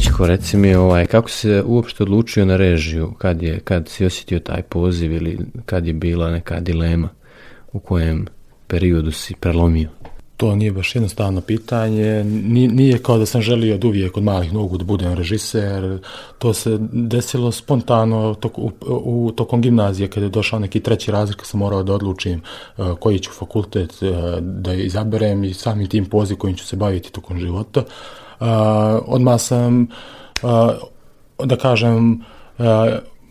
Mićko, reci mi ovaj, kako se uopšte odlučio na režiju, kad, je, kad si osjetio taj poziv ili kad je bila neka dilema, u kojem periodu si prelomio? To nije baš jednostavno pitanje, nije kao da sam želio od uvijek od malih nogu da budem režiser, to se desilo spontano u, tokom gimnazije kada je došao neki treći razred kad sam morao da odlučim uh, koji ću fakultet uh, da izaberem i samim tim poziv kojim ću se baviti tokom života. Uh, odmah sam, da kažem,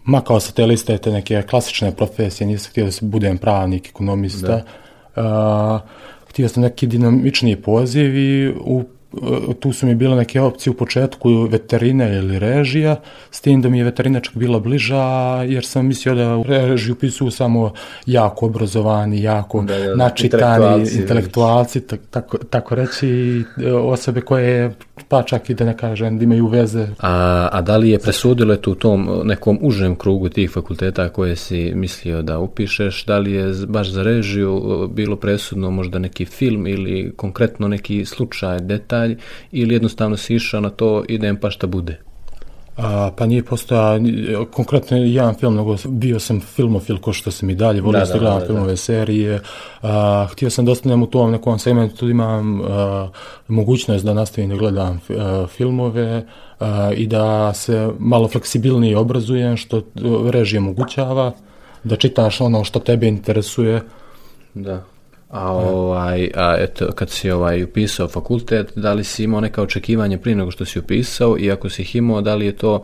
makao sa te liste te neke klasične profesije, nisam htio da se budem pravnik, ekonomista. Da htio sam neki dinamičniji poziv i u tu su mi bile neke opcije u početku veterine ili režija, s tim da mi je veterina čak bila bliža, jer sam mislio da u režiju pisuju samo jako obrazovani, jako da, načitani intelektualci, tako, tako reći, osobe koje pa čak i da ne kažem da imaju veze. A, a da li je presudilo tu u tom nekom užem krugu tih fakulteta koje si mislio da upišeš, da li je baš za režiju bilo presudno možda neki film ili konkretno neki slučaj, detalj ili jednostavno si išao na to idem pa šta bude? A, pa nije postojao konkretno jedan film, nego bio sam filmofil ko što sam i dalje, volio da, gledam filmove serije. A, htio sam da ostanem u tom nekom segmentu, imam mogućnost da nastavim da gledam filmove i da se malo fleksibilnije obrazujem, što režija omogućava, da čitaš ono što tebe interesuje. Da. A, ovaj, a eto, kad si ovaj upisao fakultet, da li si imao neka očekivanja prije nego što si upisao i ako si ih imao, da li je to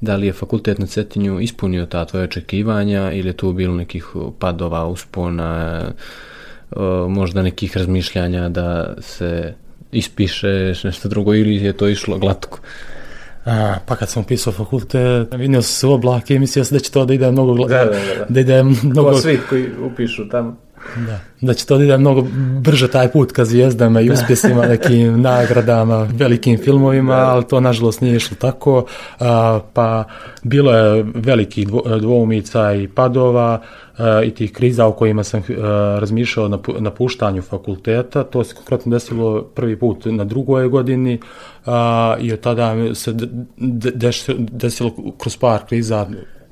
da li je fakultet na Cetinju ispunio ta tvoja očekivanja ili je tu bilo nekih padova, uspona, možda nekih razmišljanja da se ispiše nešto drugo ili je to išlo glatko? A, pa kad sam upisao fakultet, vidio sam se u oblake i mislio sam da će to da ide mnogo glatko. Da, da, da. da ide mnogo... Ko svi koji upišu tamo. Da. da će to ide mnogo brže taj put ka zvijezdama i uspjesima, nekim nagradama, velikim filmovima, ali to nažalost nije išlo tako. pa bilo je velikih dvoumica i padova i tih kriza o kojima sam razmišljao na napuštanju fakulteta. To se konkretno desilo prvi put na drugoj godini i od tada se desilo kroz par kriza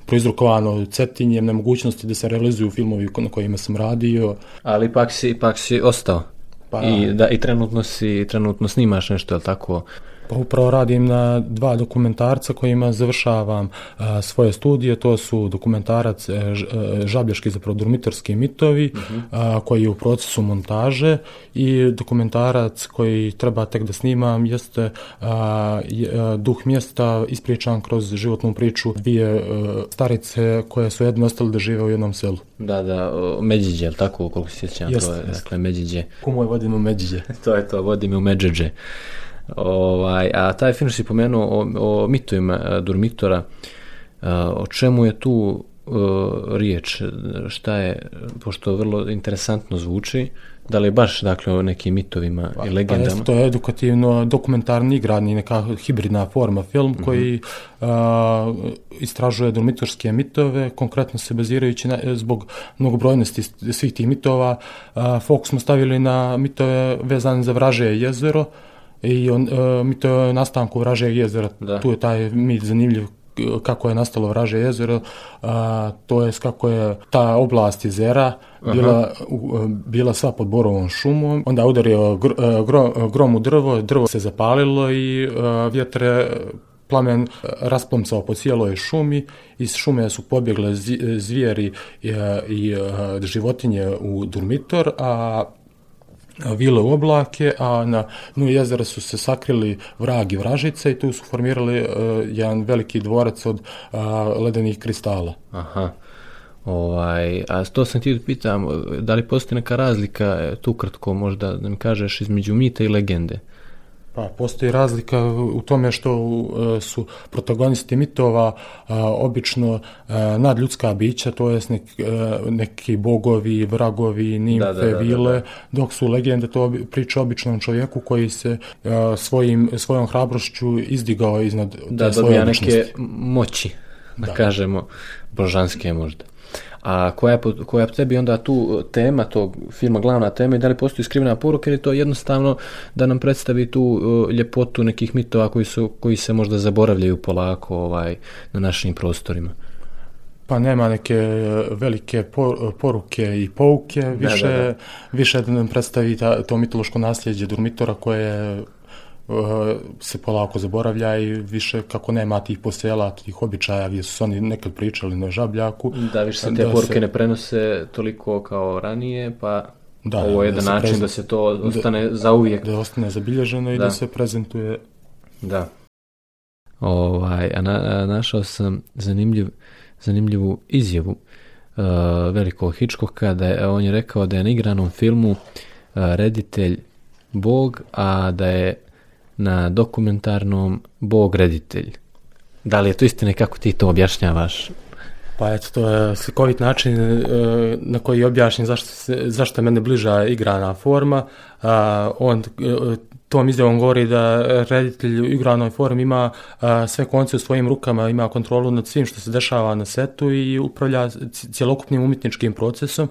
proizrokovano cetinjem, nemogućnosti da se realizuju filmovi na kojima sam radio. Ali ipak si, ipak si ostao. Pa, I, da, I trenutno si, trenutno snimaš nešto, je tako? Pa upravo radim na dva dokumentarca kojima završavam svoje studije, to su dokumentarac e, e, Žablješki za prodormitorski mitovi, mhm. koji je u procesu montaže i dokumentarac koji treba tek da snimam jeste Duh mjesta ispričan kroz životnu priču dvije e, starice koje su jedne ostale da žive u jednom selu. Da, da, Međiđe, tako koliko se sjećam, to je, dakle, Međiđe. Kumo je vodim u Međiđe. to je to, vodim u Međiđe. Ovaj, a taj film si pomenuo o, o mitovima e, Durmitora, e, o čemu je tu e, riječ, šta je, pošto vrlo interesantno zvuči, da li je baš dakle o nekim mitovima i pa, legendama? Pa to je edukativno dokumentarni igradni, neka hibridna forma film mhm. koji istražuje durmitorske mitove, konkretno se bazirajući na, zbog mnogobrojnosti svih tih mitova. fokus smo stavili na mitove vezane za Vraže jezero, i on, e, mi to je nastanku Vražeg jezera, tu je taj mit zanimljiv kako je nastalo Vraže jezero, a, to je kako je ta oblast jezera bila, bila sva pod borovom šumom, onda udario gr, e, grom u drvo, drvo se zapalilo i vjetre plamen rasplomcao po cijeloj šumi, iz šume su pobjegle zvijeri i, i životinje u Durmitor, a vile u oblake, a na dnu jezera su se sakrili vrag i vražice i tu su formirali uh, jedan veliki dvorac od uh, ledenih kristala. Aha. Ovaj, a to sam ti pitam, da li postoji neka razlika, e, tu kratko možda da mi kažeš, između mita i legende? Pa, postoji razlika u tome što e, su protagonisti mitova e, obično e, nadljudska bića, to jest neki bogovi, vragovi, nimfe, vile, dok su legende to priča običnom čovjeku koji se svojim, svojom hrabrošću izdigao iznad da, svoje neke moći, da, kažemo, božanske možda. A koja je, koja je tebi onda tu tema tog filma, glavna tema i da li postoji skrivena poruka ili je to jednostavno da nam predstavi tu uh, ljepotu nekih mitova koji, su, koji se možda zaboravljaju polako ovaj, na našim prostorima? Pa nema neke velike poruke i pouke, više da, da, da. više da nam predstavi ta, to mitološko nasljeđe Durmitora koje se polako zaboravlja i više kako nema tih posela, tih običaja gdje su oni nekad pričali na žabljaku. Da, više se te da poruke se... ne prenose toliko kao ranije, pa da, ovo je da jedan način prezent... da se to ostane da, za uvijek. Da ostane zabilježeno i da, da se prezentuje. Da. Ovaj, a, na, našao sam zanimljiv, zanimljivu izjavu uh, velikog Hitchcocka da je, on je rekao da je na igranom filmu uh, reditelj Bog, a da je na dokumentarnom Bog reditelj. Da li je to istina kako ti to objašnjavaš? Pa eto, to je slikovit način e, na koji objašnjam zašto, zašto je mene bliža igrana forma. On e, tom izjavom govori da reditelj u igranoj formi ima sve konce u svojim rukama, ima kontrolu nad svim što se dešava na setu i upravlja cjelokupnim umjetničkim procesom,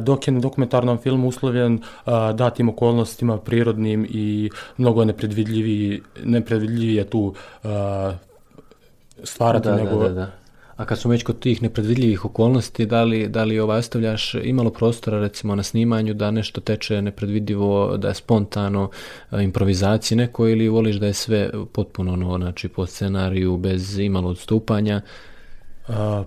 dok je na dokumentarnom filmu uslovljen datim okolnostima prirodnim i mnogo nepredvidljiviji, nepredvidljivije tu stvarati da, nego... Da, da. A kad smo već kod tih nepredvidljivih okolnosti, da li, da li ovaj ostavljaš imalo prostora recimo na snimanju da nešto teče nepredvidivo, da je spontano, improvizacije neko ili voliš da je sve potpuno ono, znači po scenariju bez imalo odstupanja?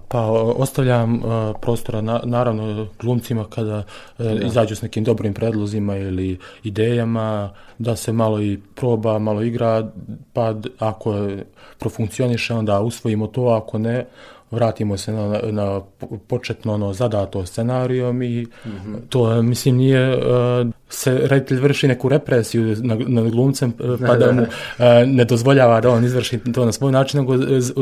Pa ostavljam prostora na, naravno glumcima kada e, da. izađu s nekim dobrim predlozima ili idejama, da se malo i proba, malo igra, pa ako profunkcioniše onda usvojimo to, ako ne, vratimo se na, na početno ono zadato scenarijom i mm -hmm. to mislim nije uh, se reditelj vrši neku represiju nad, glumcem uh, pa da mu uh, ne dozvoljava da on izvrši to na svoj način nego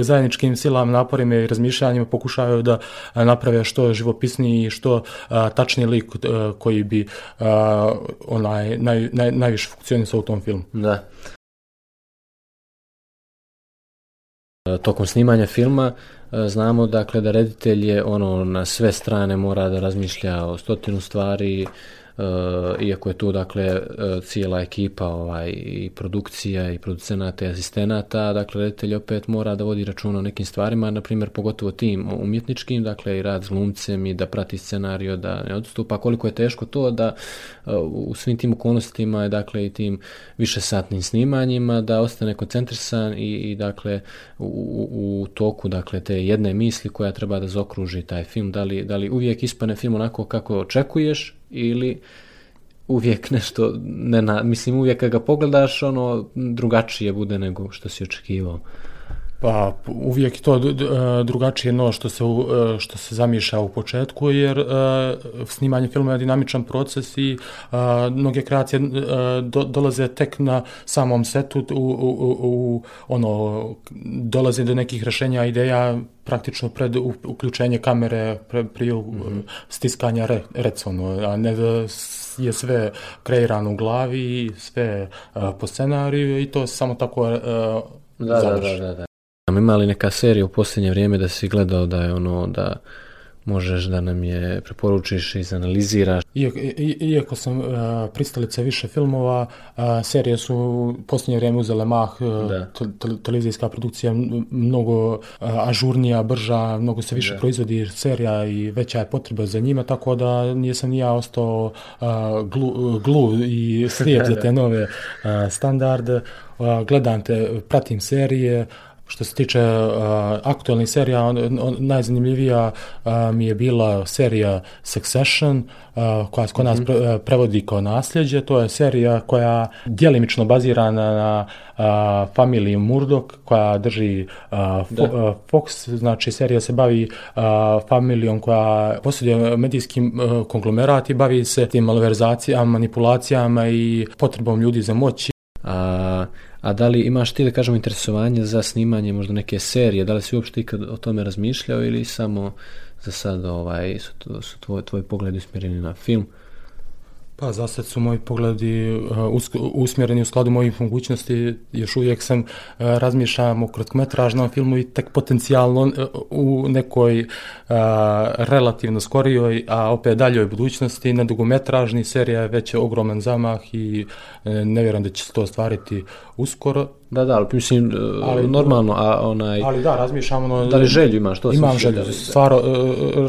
zajedničkim silama, naporima i razmišljanjima pokušavaju da naprave što živopisniji i što tačniji lik koji bi onaj naj, naj, najviše funkcionisao u tom filmu. Da. Tokom snimanja filma E, znamo dakle da reditelj je ono na sve strane mora da razmišlja o stotinu stvari, iako je tu dakle uh, cijela ekipa ovaj, i produkcija i producenata i asistenata, dakle reditelj opet mora da vodi računa o nekim stvarima, na primjer pogotovo tim umjetničkim, dakle i rad s glumcem i da prati scenario, da ne odstupa, koliko je teško to da uh, u svim tim okolnostima dakle i tim više satnim snimanjima da ostane koncentrisan i, i dakle u, u, u toku dakle te jedne misli koja treba da zokruži taj film, da li, da li uvijek ispane film onako kako očekuješ ili uvijek nešto, ne na, mislim uvijek kad ga pogledaš, ono drugačije bude nego što si očekivao. Pa uvijek to drugačije no što se e, što se zamišlja u početku jer uh, snimanje filma je dinamičan proces i mnoge kreacije do, dolaze tek na samom setu u, u, u, ono dolaze do nekih rešenja ideja praktično pred uključenje kamere pre, prije -hmm. stiskanja re, a ne da je sve kreirano u glavi sve po scenariju i to samo tako da. Da, da, da, da. Ima li neka serija u posljednje vrijeme da si gledao da je ono da možeš da nam je preporučiš i zanaliziraš. Iako, iako sam uh, pristalica više filmova, uh, serije su u posljednje vrijeme uzele mah, uh, te, televizijska produkcija mnogo ažurnija, brža, mnogo se više da. proizvodi serija i veća je potreba za njima, tako da nisam ni ja ostao glu, glu i slijep za te nove standarde. Gledam te, pratim serije, Što se tiče uh, aktualnih serija, on, on, najzanimljivija uh, mi je bila serija Succession, uh, koja se kod nas mhm. pre, prevodi kao nasljeđe. To je serija koja djelimično bazirana na uh, familiji Murdoch, koja drži uh, fo, uh, Fox. Znači, serija se bavi uh, familijom koja posjeduje medijskim uh, konglomerat i bavi se tim malverzacijama, manipulacijama i potrebom ljudi za moći. A, a da li imaš ti da kažemo interesovanje za snimanje možda neke serije, da li si uopšte ikad o tome razmišljao ili samo za sad ovaj, su, su tvoj, tvoj pogled usmjereni na film? Pa za sad su moji pogledi uh, usmjereni u skladu mojih mogućnosti. Još uvijek sam uh, razmišljam o kratkometražnom filmu i tek potencijalno uh, u nekoj relativno skorijoj, a opet daljoj budućnosti. Na dugometražni serija je već ogroman zamah i ne vjerujem da će se to ostvariti uskoro. Da, da, ali mislim, ali, normalno, a onaj... Ali da, razmišljam, ono... Da li želju imaš, to Imam želju, stvarno,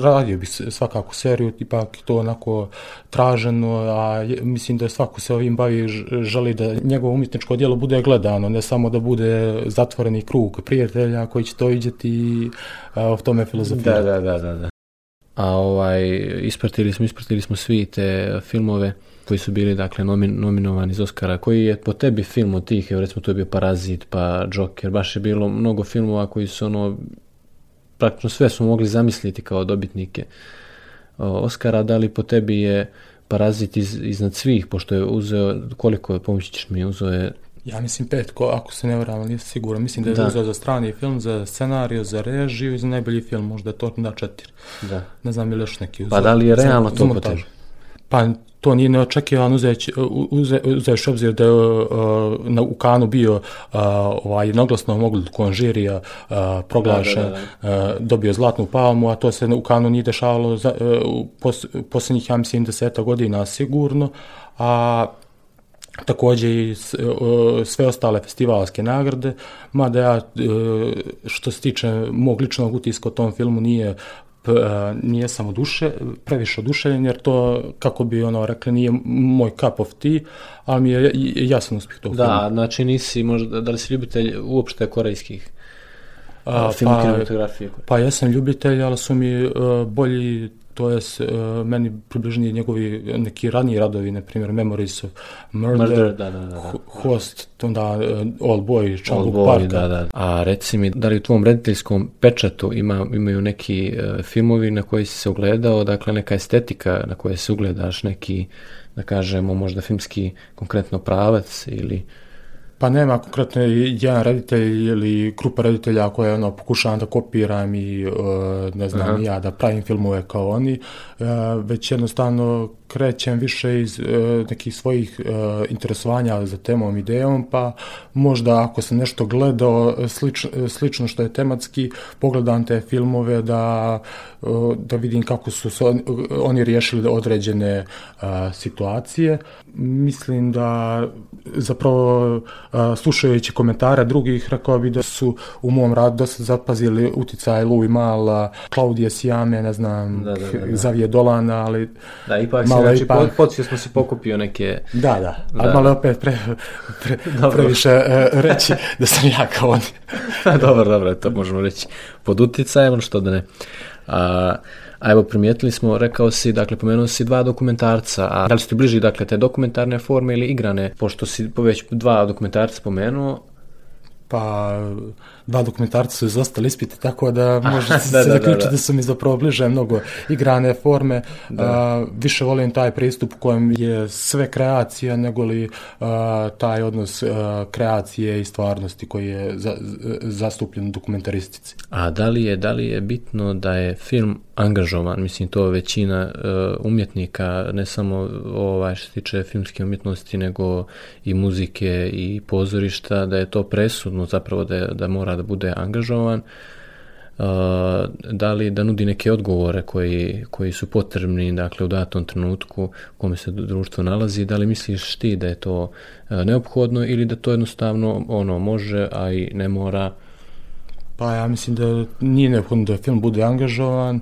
radio bi svakako seriju, ipak to onako traženo, a mislim da svako se ovim bavi želi da njegovo umjetničko djelo bude gledano, ne samo da bude zatvoreni krug prijatelja koji će to vidjeti i o tome filozofirati. Da, da, da, da, da. A ovaj, ispratili smo, ispratili smo svi te filmove koji su bili dakle nomin, nominovani iz Oscara. Koji je po tebi film od tih, evo recimo to je bio Parazit, pa Joker, baš je bilo mnogo filmova koji su ono, praktično sve su mogli zamisliti kao dobitnike Oscara, da li po tebi je Parazit iz, iznad svih, pošto je uzeo, koliko je, pomoći ćeš mi, uzeo je ja mislim pet, ko, ako se ne varam, nisam siguran. Mislim da je da. uzeo za strani film, za scenariju, za režiju i za najbolji film, možda je to na četiri. Da. Ne znam ili još neki uzeo. Pa da li je realno to po tebi? Pa to nije neočekivan uzeć, uze, uzeš obzir da je uh, na, u Kanu bio uh, ovaj, jednoglasno mogli konžirija uh, proglašen, da, da, da. Dobio zlatnu palmu, a to se u Kanu nije dešavalo za, u pos, posljednjih, ja mislim, deseta godina sigurno, a također i sve ostale festivalske nagrade, mada ja što se tiče mog ličnog utiska o tom filmu nije nije samo duše, previše oduševljen, jer to, kako bi ono rekli, nije moj cup of tea, ali mi je jasan uspjeh tog da, filma. Da, znači nisi, možda, da li si ljubitelj uopšte korejskih a, film pa, kinematografije? Pa jesam ljubitelj, ali su mi uh, bolji to je uh, meni približni njegovi neki raniji radovi, na primjer Memories of Murder, Murder da, da, da. Host, onda uh, Old Boy, Chang Parka. A reci mi, da li u tvom rediteljskom pečatu ima, imaju neki uh, filmovi na koji si se ugledao, dakle neka estetika na koje se ugledaš, neki, da kažemo, možda filmski konkretno pravac ili... Pa nema konkretno jedan reditelj ili grupa reditelja koje ono, pokušavam da kopiram i uh, ne znam Aha. ja da pravim filmove kao oni, uh, već jednostavno krećem više iz uh, nekih svojih uh, interesovanja za temom idejom, pa možda ako sam nešto gledao slič, slično što je tematski, pogledam te filmove da, uh, da vidim kako su se on, oni riješili određene uh, situacije. Mislim da zapravo slušajući komentare drugih, rekao bi da su u mom radu dosta zapazili uticaj Louis Mala, Claudije Sijame, ne znam, da, da, da. Xavier Dolana, ali... Da, ipak malo znači, ipak... podsvijest smo si pokupio neke... Da, da, ali da. malo opet pre, pre, previše uh, reći da sam ja kao on. dobro, dobro, to možemo reći pod uticajem, što da ne. A, a evo primijetili smo, rekao si, dakle pomenuo si dva dokumentarca, a da li su ti bliži dakle te dokumentarne forme ili igrane, pošto si već dva dokumentarca spomenuo, pa dva dokumentarca su izostali ispite, tako da može se da, zaključiti da, da, su mi zapravo bliže mnogo igrane forme. A, više volim taj pristup u kojem je sve kreacija, nego li a, taj odnos a, kreacije i stvarnosti koji je za, zastupljen u dokumentaristici. A da li je, da li je bitno da je film angažovan, mislim to većina uh, umjetnika, ne samo ovaj što se tiče filmske umjetnosti, nego i muzike i pozorišta, da je to presudno zapravo da, je, da mora da bude angažovan, da li da nudi neke odgovore koji, koji su potrebni dakle, u datom trenutku u kome se društvo nalazi, da li misliš ti da je to neophodno ili da to jednostavno ono može, a i ne mora? Pa ja mislim da nije neophodno da film bude angažovan,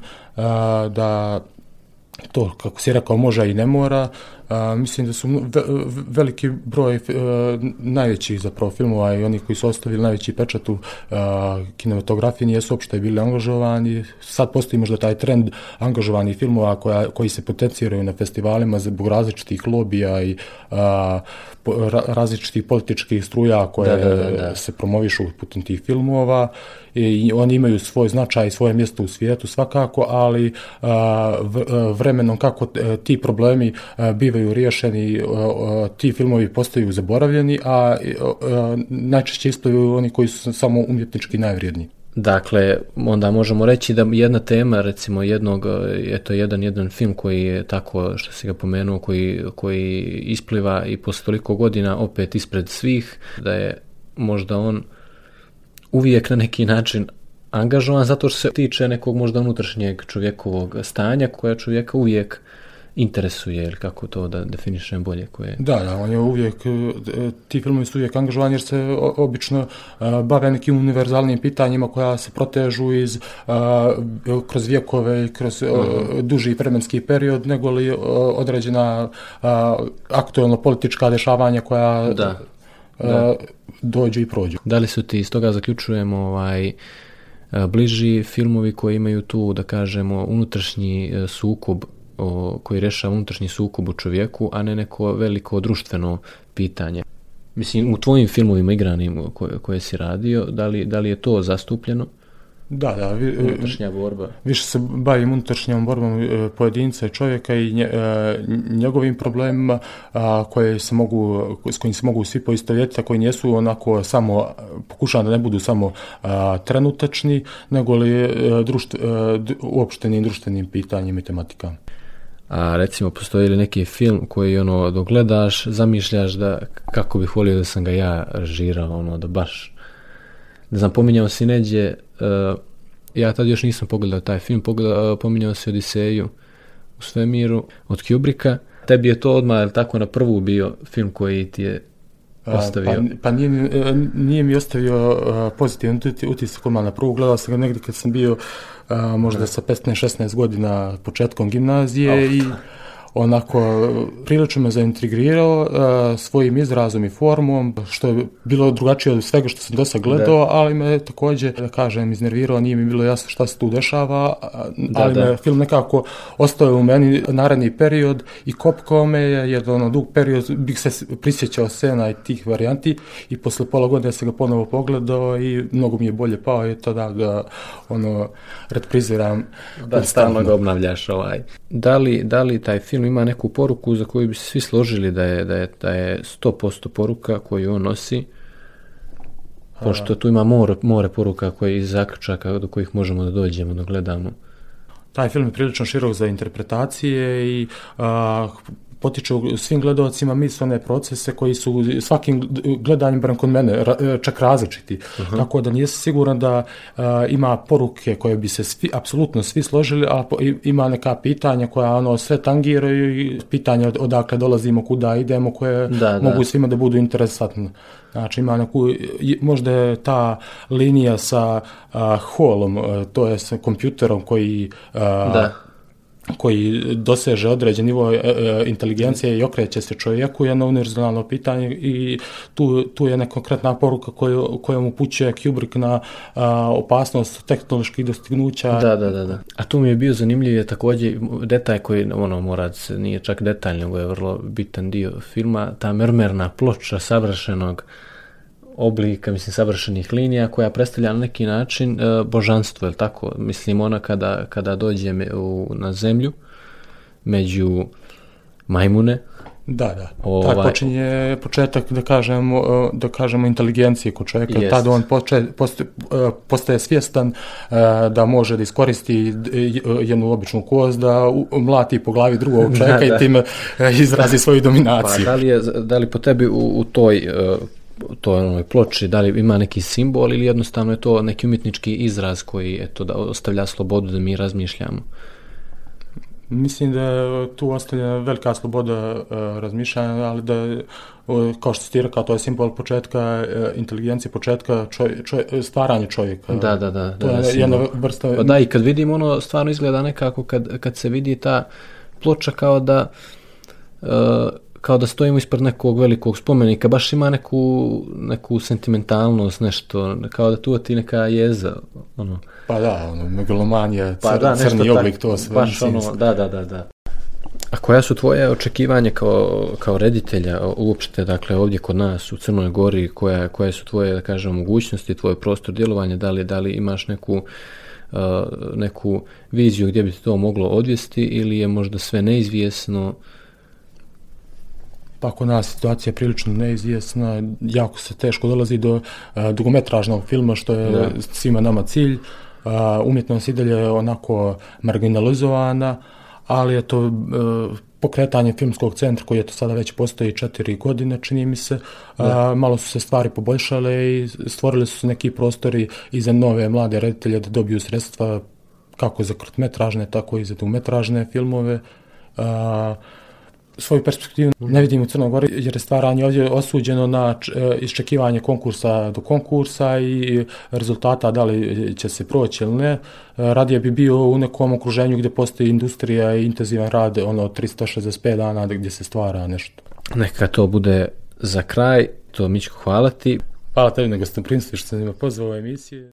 da to, kako si rekao, može i ne mora, A, mislim da su ve, veliki broj e, najvećih zapravo filmova i oni koji su ostavili najveći pečat u a, kinematografiji nijesu uopšte bili angažovani. Sad postoji možda taj trend angažovanih filmova koja, koji se potenciraju na festivalima zbog različitih lobija i a, po, ra, različitih političkih struja koje da, da, da, se promovišu putem tih filmova i oni imaju svoj značaj i svoje mjesto u svijetu svakako, ali v, vremenom kako e, ti problemi bivaju bivaju riješeni, ti filmovi postaju zaboravljeni, a najčešće isplivaju oni koji su samo umjetnički najvrijedniji. Dakle, onda možemo reći da jedna tema, recimo jednog, eto jedan, jedan film koji je tako, što si ga pomenuo, koji, koji ispliva i posle toliko godina opet ispred svih, da je možda on uvijek na neki način angažovan zato što se tiče nekog možda unutrašnjeg čovjekovog stanja koja čovjeka uvijek interesuje ili kako to da definišem bolje koje... Da, da, on je uvijek, e, ti filmovi su uvijek angažovani jer se obično e, bave nekim univerzalnim pitanjima koja se protežu iz e, kroz vjekove i kroz uh duži vremenski period nego li određena aktualno politička dešavanja koja da, da. dođu i prođu. Da li su ti, iz toga zaključujemo ovaj, bliži filmovi koji imaju tu, da kažemo, unutrašnji sukob o, koji rešava unutrašnji sukob u čovjeku, a ne neko veliko društveno pitanje. Mislim, u tvojim filmovima igranim koje, koje si radio, da li, da li je to zastupljeno? Da, da. Vi, unutrašnja borba. Više se bavim unutrašnjom borbom e, pojedinca i čovjeka i nje, e, njegovim problemima a, koje se mogu, s kojim se mogu svi poistovjetiti, a koji nijesu onako samo, pokušavam da ne budu samo a, trenutačni, nego li e, društv, a, uopštenim društvenim pitanjima i tematikama a recimo postoji li neki film koji ono dok gledaš zamišljaš da kako bih volio da sam ga ja režirao ono da baš ne znam pominjao si neđe uh, ja tad još nisam pogledao taj film pogledao, uh, pominjao si Odiseju u svemiru od Kubricka tebi je to odmah tako na prvu bio film koji ti je ostavio? Pa, pa nije, mi, e, nije mi ostavio pozitivan utisak odmah na prvu. Gledao sam ga negdje kad sam bio možda sa 15-16 godina početkom gimnazije oh. i onako prilično me zaintrigirao uh, svojim izrazom i formom, što je bilo drugačije od svega što sam do sad gledao, da. ali me također, da kažem, iznervirao, nije mi bilo jasno šta se tu dešava, da, ali da. me film nekako ostao u meni naredni period i kopkao me je, jer ono dug period bih se prisjećao scena i tih varijanti i posle pola godine sam ga ponovo pogledao i mnogo mi je bolje pao i to da ga ono repriziram. Da, stalno ga obnavljaš ovaj. Da li, da li taj film ima neku poruku za koju bi se svi složili da je, da je, da je 100% poruka koju on nosi, pošto tu ima more, more poruka koje iz zaključaka do kojih možemo da dođemo, da gledamo. Taj film je prilično širok za interpretacije i potiče u svim gledalcima mislene procese koji su svakim gledanjem, barem kod mene, čak različiti. -huh. Tako da nije siguran da uh, ima poruke koje bi se svi, apsolutno svi složili, a ima neka pitanja koja ono sve tangiraju i pitanja odakle dolazimo, kuda idemo, koje da, mogu da. svima da budu interesantne. Znači ima neku, možda je ta linija sa uh, holom, uh, to je sa kompjuterom koji uh, da koji doseže određen nivo e, e, inteligencije i okreće se čovjeku je jedno univerzalno pitanje i tu, tu je neka konkretna poruka koju, kojom upućuje Kubrick na a, opasnost tehnoloških dostignuća. Da, da, da, da. A tu mi je bio zanimljiv je također detalj koji ono mora se nije čak detalj nego je vrlo bitan dio filma ta mermerna ploča savršenog oblika, mislim, savršenih linija koja predstavlja na neki način e, božanstvo, je tako? Mislim, ona kada, kada dođe u, na zemlju, među majmune, Da, da. Ovaj... Tad počinje početak, da kažemo, e, da kažemo inteligencije kod čovjeka. Jest. Tad on poče, postaje, postaje svjestan e, da može da iskoristi jednu običnu koz, da mlati po glavi drugog čovjeka da, da. i tim izrazi svoju dominaciju. Pa, da li, je, da li po tebi u, u toj to onoj ploči, da li ima neki simbol ili jednostavno je to neki umjetnički izraz koji eto, da ostavlja slobodu da mi razmišljamo? Mislim da tu ostavlja velika sloboda uh, razmišljanja, ali da, uh, kao što ti rekao, to je simbol početka, uh, inteligencije početka, stvaranje čovjeka. Da, da, da. To da, je da, jedna vrsta... Pa da, i kad vidim ono, stvarno izgleda nekako kad, kad se vidi ta ploča kao da... Kao da stojimo ispred nekog velikog spomenika, baš ima neku, neku sentimentalnost, nešto, kao da tu ti neka jeza, ono. Pa da, ono, megalomanija, pa cr, da, crni oblik, to sve. Baš ono, da, da, da, da. A koja su tvoje očekivanja kao, kao reditelja uopšte, dakle, ovdje kod nas u Crnoj Gori, koja, koje su tvoje, da kažem, mogućnosti, tvoj prostor djelovanja, da li, da li imaš neku, uh, neku viziju gdje bi to moglo odvesti ili je možda sve neizvjesno, Pa kod nas situacija je prilično neizvjesna, jako se teško dolazi do a, dugometražnog filma, što je da. svima nama cilj. A, umjetnost i dalje onako marginalizovana, ali je to a, pokretanje filmskog centra koji je to sada već postoji četiri godine, čini mi se, a, malo su se stvari poboljšale i stvorili su neki prostori i za nove mlade reditelje da dobiju sredstva kako za krotmetražne, tako i za dugometražne filmove. A, svoju perspektivu ne vidim u Crnoj Gori jer je stvaranje ovdje osuđeno na e, iščekivanje konkursa do konkursa i rezultata da li će se proći ili ne. E, radije bi bio u nekom okruženju gdje postoji industrija i intenzivan rad ono 365 dana gdje se stvara nešto. Neka to bude za kraj, to mi ću hvala ti. Hvala tebi nego ste prinstvi što sam ima pozvao emisije.